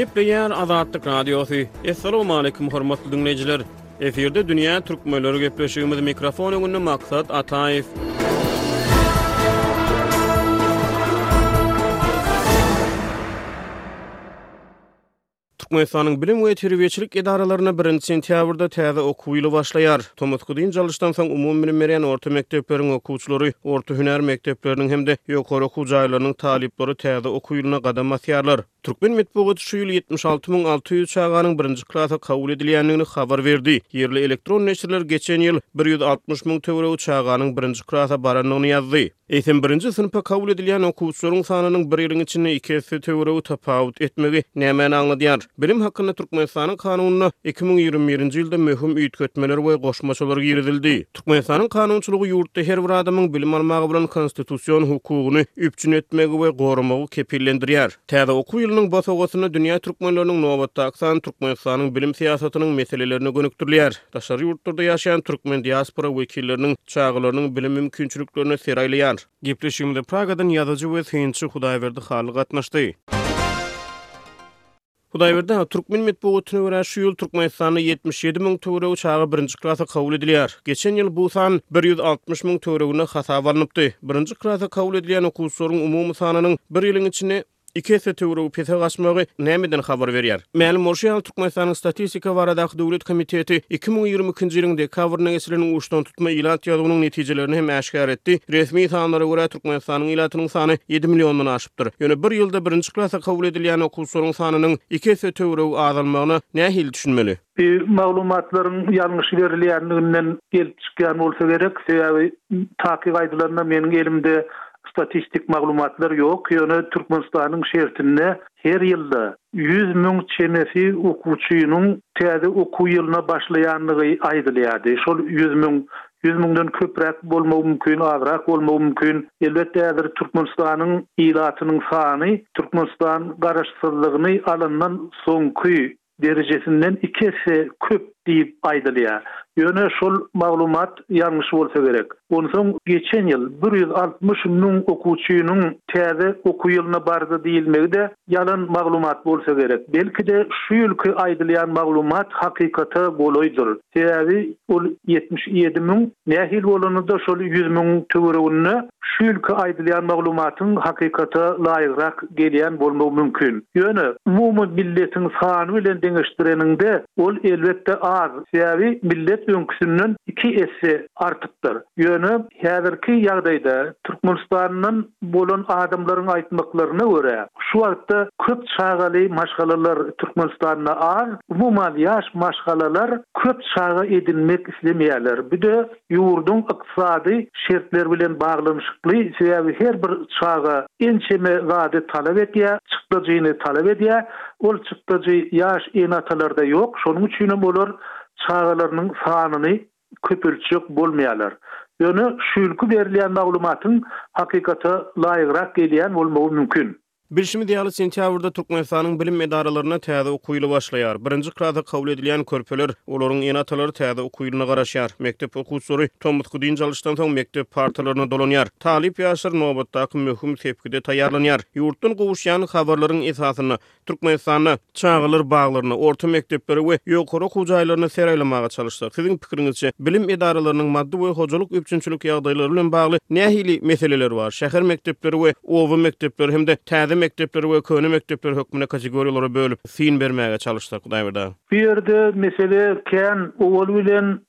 Gepleýär Azatlyk Radiosy. Assalamualaikum hormatly dinleýjiler. Efirde dünýä türkmenleri gepleşigimiz mikrofon öňünde Maksat Ataýew. Türkmenistanyň bilim we terbiýeçilik edaralaryna birinji sentýabrda täze okuw ýyly başlaýar. Tomusky dynç alyşdan soň umumybilim berýän orta mekdepleriň okuwçylary, orta hünär mekdepleriniň hem-de ýokary okuw jaýlarynyň talyplary täze okuw ýylyna gadam basýarlar. Türkmen metbugaty şu ýyl ýetmiş alty müň alty ýüz çaganyň birinji klasa kabul edilýändigini habar berdi. Ýerli elektron neşirler geçen ýyl bir ýüz altmyş müň töweregi çaganyň birinji klasa barandygyny ýazdy. Eýsem, birinji synpa kabul edilýän okuwçylaryň sanynyň bir ýylyň içinde iki esse töweregi tapawut etmegi nämäni aňladýar? Bilim hakynda Türkmenistanyň Kanunyna iki müň ýigrimi birinji ýylda möhüm üýtgetmeler we goşmaçalar girizildi. Türkmenistanyň kanunçylygy ýurtda her bir adamyň bilim almaga bolan konstitusion hukugyny üpjün etmegi we goramagy kepillendirýär. Täze okuw ýylynyň bosagasynda dünýä türkmenleriniň nobatdaky sany Türkmenistanyň bilim syýasatynyň meselelerine gönükdirilýär. Daşary ýurtlarda ýaşaýan türkmen diaspora wekilleriniň çagalarynyň bilim mümkinçiliklerine ser aýlaýar. Gepleşigimize Pragadan ýazyjy we synçy Hudaýberdi Hally gatnaşdy. Hudaýberdi aga, türkmen metbugatyna görä, şu ýyl Türkmenistanda ýetmiş ýedi müň töweregi çaga birinji klasa kabul edilýär. Geçen ýyl bu san bir ýüz altmyş müň töweregine hasaba alnypdy. Birinji klasa kabul edilýän okuwçylaryň umumy sanynyň bir ýylyň içinde, iki esse töweregi pese gaçmagy nämeden habar berýär? Mälim bolşy ýaly, Türkmenistanyň Statistika baradaky döwlet komiteti iki müň ýigrimi ikinji ýylyň dekabrynda geçirilen uçdan tutma ilat ýazuwynyň netijelerini hem äşgär etdi, resmi sanlara görä, Türkmenistanyň ilatynyň sany ýedi milliondan aşypdyr. Ýöne bir ýylda birinji klasa kabul edilýän okuwçylaryň sanynyň iki esse töweregi azalmagyna nähili düşünmeli? Bu maglumatlaryň ýalňyş berilýändiginden gelip çykýan bolsa gerek, sebäbi takyk aýdylanda meniň elimde statistik maglumatlar ýok, ýöne Türkmenistanyň şertinde her ýylda ýüz müň çemesi okuwçynyň täze okuw ýylyna başlaýandygy aýdylýardy. Şol ýüz müň, ýüz müňden köpräk bolmagy mümkin, azrak bolmagy mümkin. Elbetde häzir Türkmenistanyň ilatynyň sany Türkmenistan Garaşsyzlygyny alandan soňky derejesinden iki esse köp diýip aýdylýar. Ýöne şol maglumat ýalňyş bolsa gerek. Onsoň geçen ýyl bir ýüz altmyş müň okuwçynyň täze okuw ýylyna bardy diýilmegi-de ýalan maglumat bolsa gerek. Belki-de şu ýylky aýdylýan maglumat hakykata golaýdyr. Sebäbi ol ýetmiş ýedi müň nähili bolanda-da şol ýüz müň töwereginde. Şu ýylky aýdylýan maglumatyň hakykata laýygrak gelýän bolmagy mümkin. Ýöne, umumy milletiň sany bilen deňeşdireniňde, ol elbetde az, sebäbi millet öňküsinden iki esse artykdyr. Ýöne, häzirki ýagdaýda Türkmenistandan bolan adamlaryň aýtmaklaryna görä, şu wagtda köp çagaly maşgalalar Türkmenistanda az, umuman ýaş maşgalalar köp çaga edinmek islemeýärler. Bu-da ýurduň ykdysady şertleri bilen baglanyşykly, sebäbi her bir çaga ençeme zady talap edýär, çykdajyny talap edýär. Ol çykdajy ýaş ene-atalarda ýok, şonuň üçin hem olar çagalarynyň sanyny köpeltjek bolmaýarlar. Ýöne şu günki berilýän maglumatyň hakykata laýygrak gelýän bolmagy mümkin. Bilşimiz ýaly, sentýabrda Türkmenistanyň bilim edaralaryna täze okuw ýyly başlaýar. Birinji klasa kabul edilýän körpeler, olaryň ene-atalary täze okuw ýylyna garaşýar. Mekdep okuwçylary tomusky dynç alyşdan soň mekdep partalaryna dolanýar. Talyp ýaşlar nobatdaky möhüm sepgide taýýarlanýar. Ýurtdan gowuşýan habarlaryň esasynda, Türkmenistanda. Çagalar baglaryna, orta mekdeplere we ýokary okuw jaýlaryna seraýlamaga çalyşsak, siziň pikiriňizçe, bilim edaralarynyň maddy we hojalyk üpjünçilik ýagdaýlary bilen bagly nähili meseleler bar? Şäher mekdepleri we oba mekdepleri hem-de täze mekdepler we köne mekdepler hökmünde kategoriýalara bölüp, syn bermäge çalyşsak, Hudaýberdi aga? Bu ýerde mesele kän owal bilen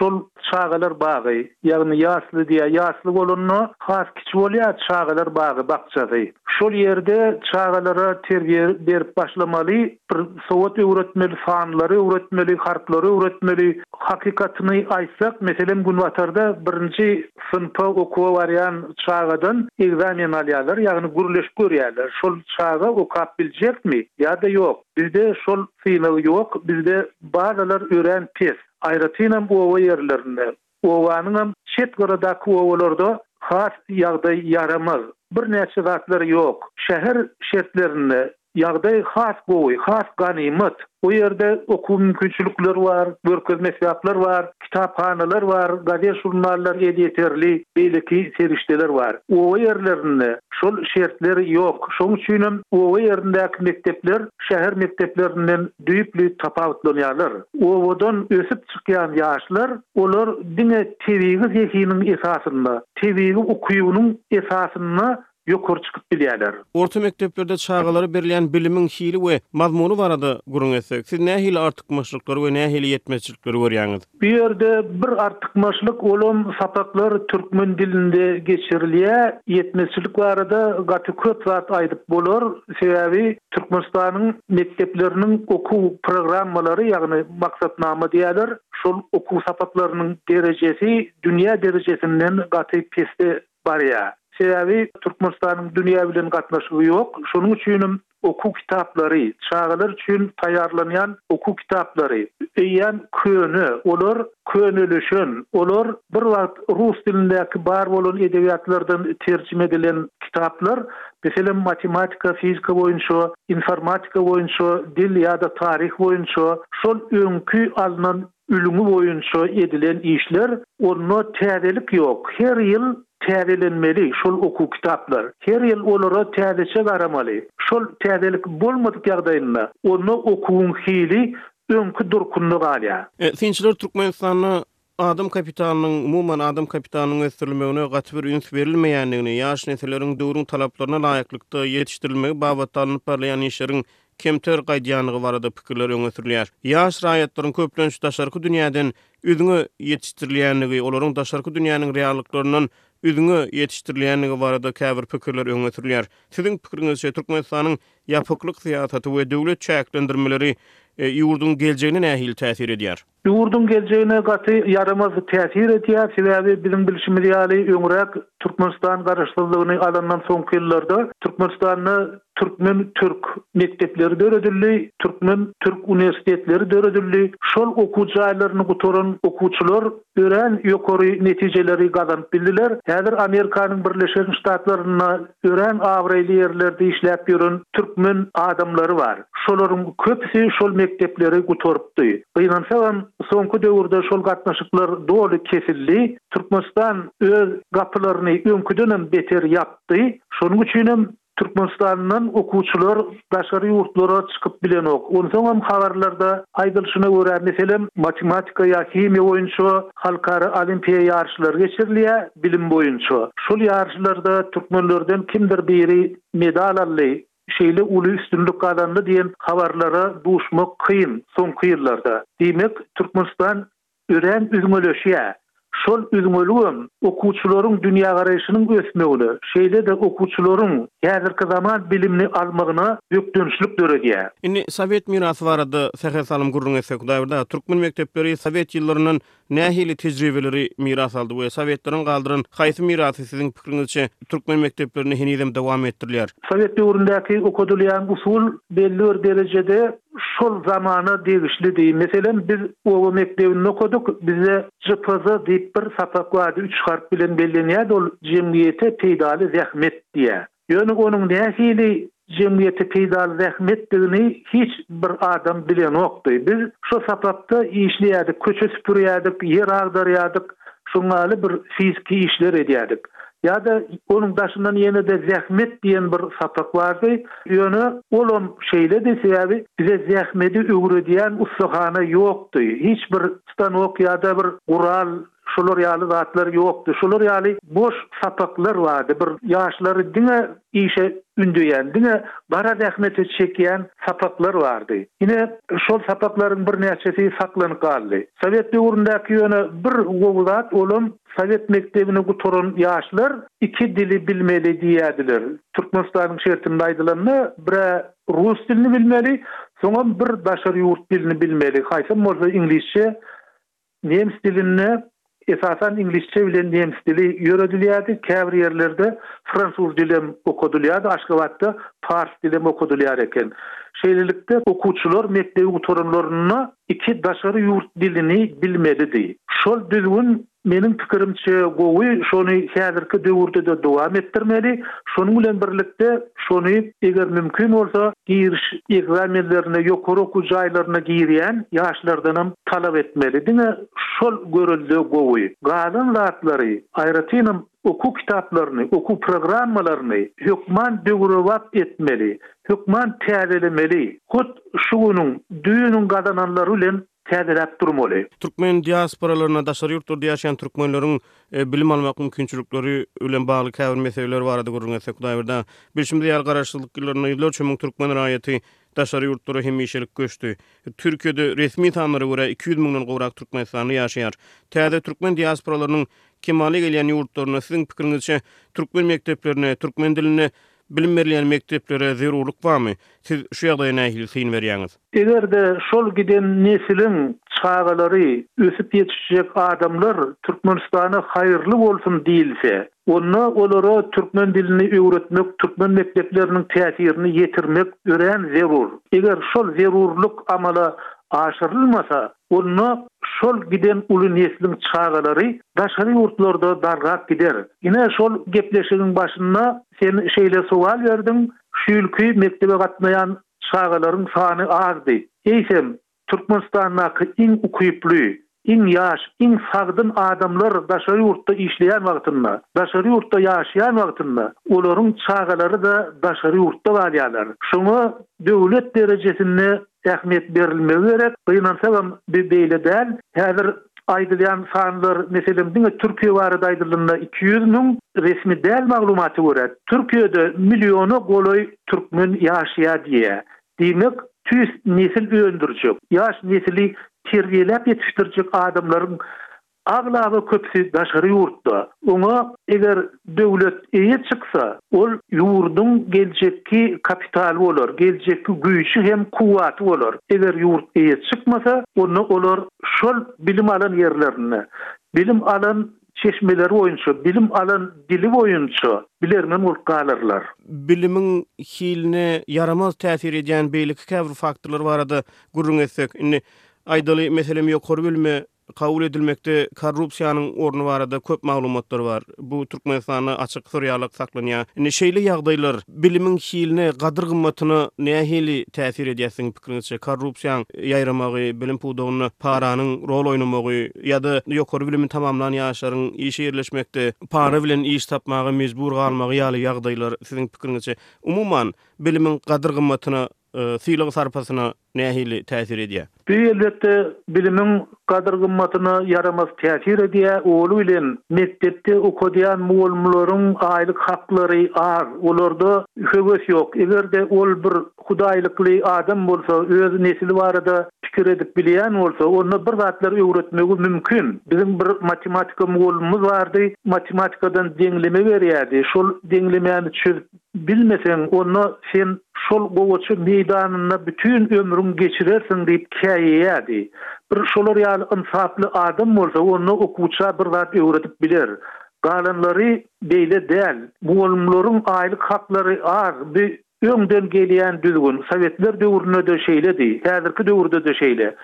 Şol çagalar bagy, ýagny ýasly diýýär, ýasly bolanda has kiçi bolýar çagalar bagy, bakjasy. Şol ýerde çagalara terbiýe berip başlamaly, bir sowat öwretmeli, sanlary öwretmeli, harplary öwretmeli. Hakykatyny aýtsak, meselem, Günbatarda birinji synpa okuwa barýan çagadan ekzamen alýarlar, ýagny gürleşip görýärler, şol çaga okap biljekmi ýa-da ýok. Bizde şol synag ýok, bizde bazalar örän pes. Aýratynam oba ýerlerinde, obanyňam çet gyradaky obalarda has ýagdaý ýaramaz. Birnäçe zatlar ýok. Şäher şertlerinde ýagdaý has gowy, has ganymat. O ýerde okuw mümkinçilikleri bar, görkezme esbaplar bar, kitaphanalar bar, gazet-žurnallar elýeterli, beýleki serişdeler bar. Oba ýerlerinde şol şertler ýok. Şoň üçinem oba ýerindäki mekdepler şäher mekdeplerinden düýpli tapawutlanýarlar. Obadan ösüp çykýan ýaşlar, olar diňe tebigy zehiniň esasynda, tebigy ukybynyň esasynda ýokary çykyp bilýärler. Orta mekdeplerde çagalara berilýän bilimiň hili we mazmuny barada gürrüň etsek, siz nähili artykmaçlyklary we nähili ýetmezçilikleri görýäňiz? Bu ýerde bir artykmaçlyk, olam sapaklar türkmen dilinde geçirilýär. Ýetmezçilik barada gaty köp zat aýdyp bolar, sebäbi Türkmenistanyň mekdepleriniň okuw programmalary, ýagny maksatnama diýerler, şol okuw sapaklarynyň derejesi dünýä derejesinden gaty pesde barýar. Sebäbi Türkmenistanyň dünýä bilen gatnaşygy ýok. Şonuň üçinem okuw kitaplary, çagalar üçin taýýarlanýan okuw kitaplary eýýäm köne, olar könelişen, olar bir wagt rus dilindäki bar bolan edebiýatlardan terjime edilen kitaplar, meselem, matematika, fizika boýunça, informatika boýunça, dil ýa-da taryh boýunça şol öňki alnan Ülňi boýunça edilen işler, onda täzelik ýok. Her ýyl täzelenmeli şol okuw kitaplar. Her ýyl olara täzeçe garamaly. Şol täzelik bolmadyk ýagdaýynda, onda okuwyň hili öňki durkunda galýar. Synçylar Türkmenistanda adam kapitalynyň, umuman, adam kapitalynyň ösdürilmegine gaty bir üns berilmeýändigini, ýaş nesilleriň döwrüň talaplaryna laýyklykda ýetişdirilmegi babatda alnyp barlaýan işleriň kemter gaýdýandygy barada pikirler öňe sürülýär. Ýaş raýatlaryň köplenç daşarky dünýäden üzňe ýetişdirilýändigi, olaryň daşarky dünýäniň reallyklaryndan üzňe ýetişdirilýändigi barada käbir pikirler öňe sürülýär. Siziň pikiriňizçe, Türkmenistanyň ýapyklyk syýasaty we döwlet çäklendirmeleri ýurduň geljegine nähili täsir edýär? Ýurduň geljegine gaty ýaramaz täsir edýär, sebäbi biziň bilşimiz ýaly, öňräk Türkmenistan garaşsyzlygyny alandan soňky ýyllarda Türkmenistanda türkmen, türk mekdepleri döredildi, türkmen, türk uniwersitetleri döredildi, şol okuw jaýlaryny gutaran okuwçylar örän ýokary netijeleri gazanyp bildiler. Häzir Amerikanyň Birleşen Ştatlarynda Örän abraýly ýerlerde işläp ýören türkmen adamlary bar. Şolaryň köpüsi şol mekdepleri gutarypdy. Gynansagam, soňky döwürde şol gatnaşyklar doly kesildi. Türkmenistan öz gapylaryny öňküdenem beter ýapdy. Şonuň üçinem Türkmenistandan okuwçylar daşary ýurtlara çykyp bilenok. Onsoňam habarlarda aýdylyşyna görä, meselem, matematika ýa himiýa boýunça halkara olimpiýa ýaryşlary geçirilýär, bilim boýunça. Şol ýaryşlarda türkmenlerden kimdir biri medal aldy, şeýle uly üstünlik gazandy diýen habarlara duşmak kyn soňky ýyllarda. Diýmek, Türkmenistan örän üzňeleşýär. Şol üzňeligem okuwçylaryň dünýägaraýşynyň ösmegine, şeýle-de okuwçylaryň häzirki zaman bilimini almagyna bökdençlik döredýär. Indi sowet mirasy barada sähel salym gürrüň etsek, Hudaýberdäki türkmen mekdepleri sowet ýyllaryndan nähili tejribeleri miras aldy we sowetleriň galdyran haýsy mirasy siziň pikriňizçe türkmen mekdeplerinde henizem dowam etdirilýär? Sowet döwründäki okadylýan usul belli bir derejede şol zamana degişlidi. Meselem, biz oba mekdebinde okadyk, bizde JPZ diýip bir sapak bardy, üç harp bilen bellenýärdi, ol jemgyýete peýdaly zähmet diýýär. Ýöne onuň nähili jemgyýete peýdaly zähmetdigini hiç bir adam bilenokdy. Biz şo sapakda işleýärdik, köçe süpürýärdik, ýer agdarýardyk, şuňňaly bir fiziki işler edýärdik. Ýa-da onuň daşyndan ýene-de zähmet diýen bir sapak bardy. Ýöne olam şeýledi, sebäbi bize zähmedi öwredýän ussahana ýokdy. Hiç bir stanok ýa-da bir gural, şular ýaly zatlar ýokdy. Şular ýaly boş sapaklar bardy. Bir ýaşlary diňe işe ündeýän, diňe gara zähmete çekýän sapaklar bardy. Ine, şol sapaklaryň birnäçesi saklanyp galdy. Sowet döwründäki ýöne bir gowy zat, olam Sowet mekdebini gutaran ýaşlar iki dili bilmeli diýýärdiler. Türkmenistanyň şertinde aýdylanda, bir-ä rus dilini bilmeli, soňam bir daşary ýurt dilini bilmeli, haýsam bolsa iňlisçe, nemis dilinde, esasan iňlisçe bilen nemis dili ýöredilýärdi, käbir ýerlerde fransuz dilem okadylýardy, Aşgabatda pars dilem okadylýar eken. Şeýlelikde, okuwçylar mekdebi gutaranlarynda iki daşary ýurt dilini bilmelidi. Şol düzgün meniň pikirimçe gowy, şony häzirki döwürde-de dowam etdirmeli, şonuň bilen birlikde şony eger mümkin bolsa giriş ekzamenlerine ýokary okuw jaýlaryna girýän ýaşlardanam talap etmeli. Diňe şol görelde gowy. Galan zatlary aýratynam Okuw kitaplaryny, okuw programmalaryny hökman döwrebap etmeli, hökman täzelemeli, hut şu günüň, düýnüň gazananlary bilen täzeläp durmaly. Türkmen diasporalaryna daşary ýurtlarda ýaşaýan türkmenleriň bilim almak mümkinçilikleri bilen bagly käbir meseleler barada gürrüň etsek, Hudaýberdi aga, bilşimiz ýaly, garaşsyzlyk ýyllarynda ýüzlerçe müň türkmen raýaty Daşary ýurtlara hemişelik göçdi. Türkiýede resmi sanlara görä iki ýüz müňden gowrak türkmenistanly ýaşaýar. Täze türkmen diasporalarynyň kemala gelýän ýurtlarynda siziň pikiriňizçe türkmen mekdeplerine, türkmen dilinde bilim berilýän mekdeplere zerurlyk barmy? Siz şu ýagdaýa nähili syn berýäňiz? Eger-de şol giden nesiliň çagalary, ösüp ýetişjek adamlar Türkmenistana haýyrly bolsun diýilse, Onda olara türkmen dilini öwretmek, türkmen mekdepleriniň täsirini ýetirmek örän zerur. Eger şol zerurlyk amala aşyrylmasa, onda şol giden uly nesliň çagalary daşary ýurtlarda dargap gider. Ine, şol gepleşigiň başynda sen şeýle sowal berdiň, Şu ýylky mekdebe gatnaýan çagalaryň sany azdy. Eýsem, Türkmenistandaky iň ukyply, iň ýaş, iň sagdyn adamlar daşary ýurtda işleýän wagtynda, daşary ýurtda ýaşaýan wagtynda olaryň çagalary-da daşary ýurtda galýarlar. Şoňa döwlet derejesinde ähmiýet berilmegi gerek. Gynansagam bi beýle däl. Häzir aýdylýan sanlar, meselem, diňe Türkiýe barada aýdylanda iki ýüz müň, resmi däl maglumata görä, Türkiýede milliona golaý türkmen ýaşaýar diýýär. Diýmek, tüýs nesil öndürjek, ýaş nesli terbiýeläp ýetişdirjek adamlaryň aglaba köpüsi daşary ýurtda. Oňa eger döwlet eýe çyksa, ol ýurduň geljekki kapitaly bolar, geljekki güýji hem kuwwaty bolar. Eger ýurt eýe çykmasa, onda olar şol bilim alan ýerlerinde, bilim alan Çeşmeleri boýunça, bilim alan dili boýunça bilermen bolup galarlar. Bilimiň hiline ýaramaz täsir edýän beýleki käbir faktorlar barada gürrüň etsek, indi, aýdaly, meselem, ýokary bilime kabul edilmekde korrupsiýanyň orny barada köp maglumatlar bar. Bu Türkmenistanda açyk syrýalak saklanýar. Indi, şeýle ýagdaýlar. Bilimiň hiline, gadyr-gymmatyna nähili täsir edýär siziň pikiriňizçe? Korrupsiýaň ýaýramagy, bilim pudagynda paranyň rol oýnamagy ýa-da ýokary bilimi tamamlan ýaşlaryň işe ýerleşmekde para bilen iş tapmaga mejbur galmagy ýaly ýagdaýlar siziň pikiriňizçe, umuman, bilimiň gadyr-gymmatyna sylag-sarpasyna nähili täsir edýär? Bu, elbetde, bilimiň gadyr-gymmatyna ýaramaz täsir edýär. Ol bilen, mekdepde okadýan mugallymlaryň aýlyk haklary az, olarda höwes ýok. Eger-de ol bir hudaýlykly adam bolsa, öz nesli barada pikir edip bilýän bolsa, onda bir zatlar öwretmegi mümkin. Biziň bir matematika mugallymymyz bardy, matematikadan deňleme berýärdi. Şol deňlemäni çözüp Bilmeseň, onda sen şol gowaça meýdanynda bütin ömrüň geçirersiň diýip käýeýärdi. Bir şolar ýaly ynsaply adam bolsa, onda okuwça bir zat öwredip biler. Galanlary beýle däl. Mugallymlaryň aýlyk haklary az, bu öňden gelýän düzgün. Sowetler döwründe-de şeýledi, häzirki döwürde-de şeýle.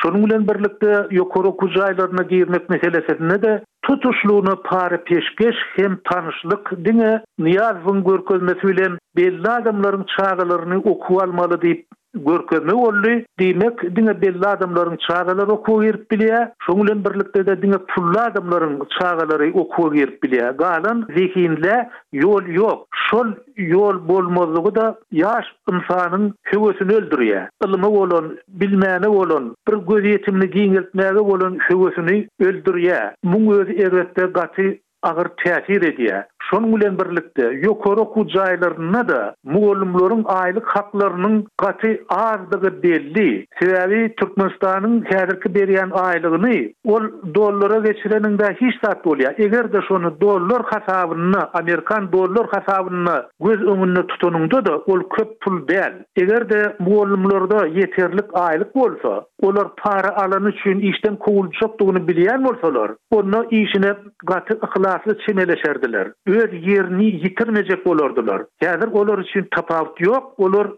Şonuň bilen birlikde, ýokary okuw jaýlaryna girmek meselesinde-de, Tutuşlygyna para-peşgeş hem tanyşlyk diňe Nyýazowyň görkezmesi bilen belli adamlaryň çagalaryny okuwa almaly diýip görkezme boldy, diýmek, diňe belli adamlaryň çagalary okuwa girip bilýär, şoň bilen birlikde-de diňe pully adamlaryň çagalary okuwa girip bilýär, galan zehinlä ýol ýok, şol. Ýol bolmazlygy-da ýaş ynsanyň höwesini öldürýär. Ylyma bolan, bilmäne bolan, bir gözýetimini giňeltmäge bolan höwesini öldürýär. Muň özi erbetde gaty agyr täsir edýär. Şonuň bilen birlikde, ýokary okuw jaýlarynda-da mugallymlaryň aýlyk haklarynyň gaty azdygy belli. Sebäbi Türkmenistanyň häzirki berýän aýlygyny ol dollara geçireniňde hiç zat bolýar. Eger-de şony dollar hasabynda, amerikan dollar hasabynda göz öňünde tutanyňda-da ol köp pul däl. Eger-de mugallymlarda ýeterlik aýlyk bolsa, olar para alany üçin işden kowuljakdygyny bilýän bolsalar, onda işine gaty yhlasly çemeleşerdiler, öz ýerini ýitirmejek bolardylar. Häzir olar üçin tapawut ýok, olar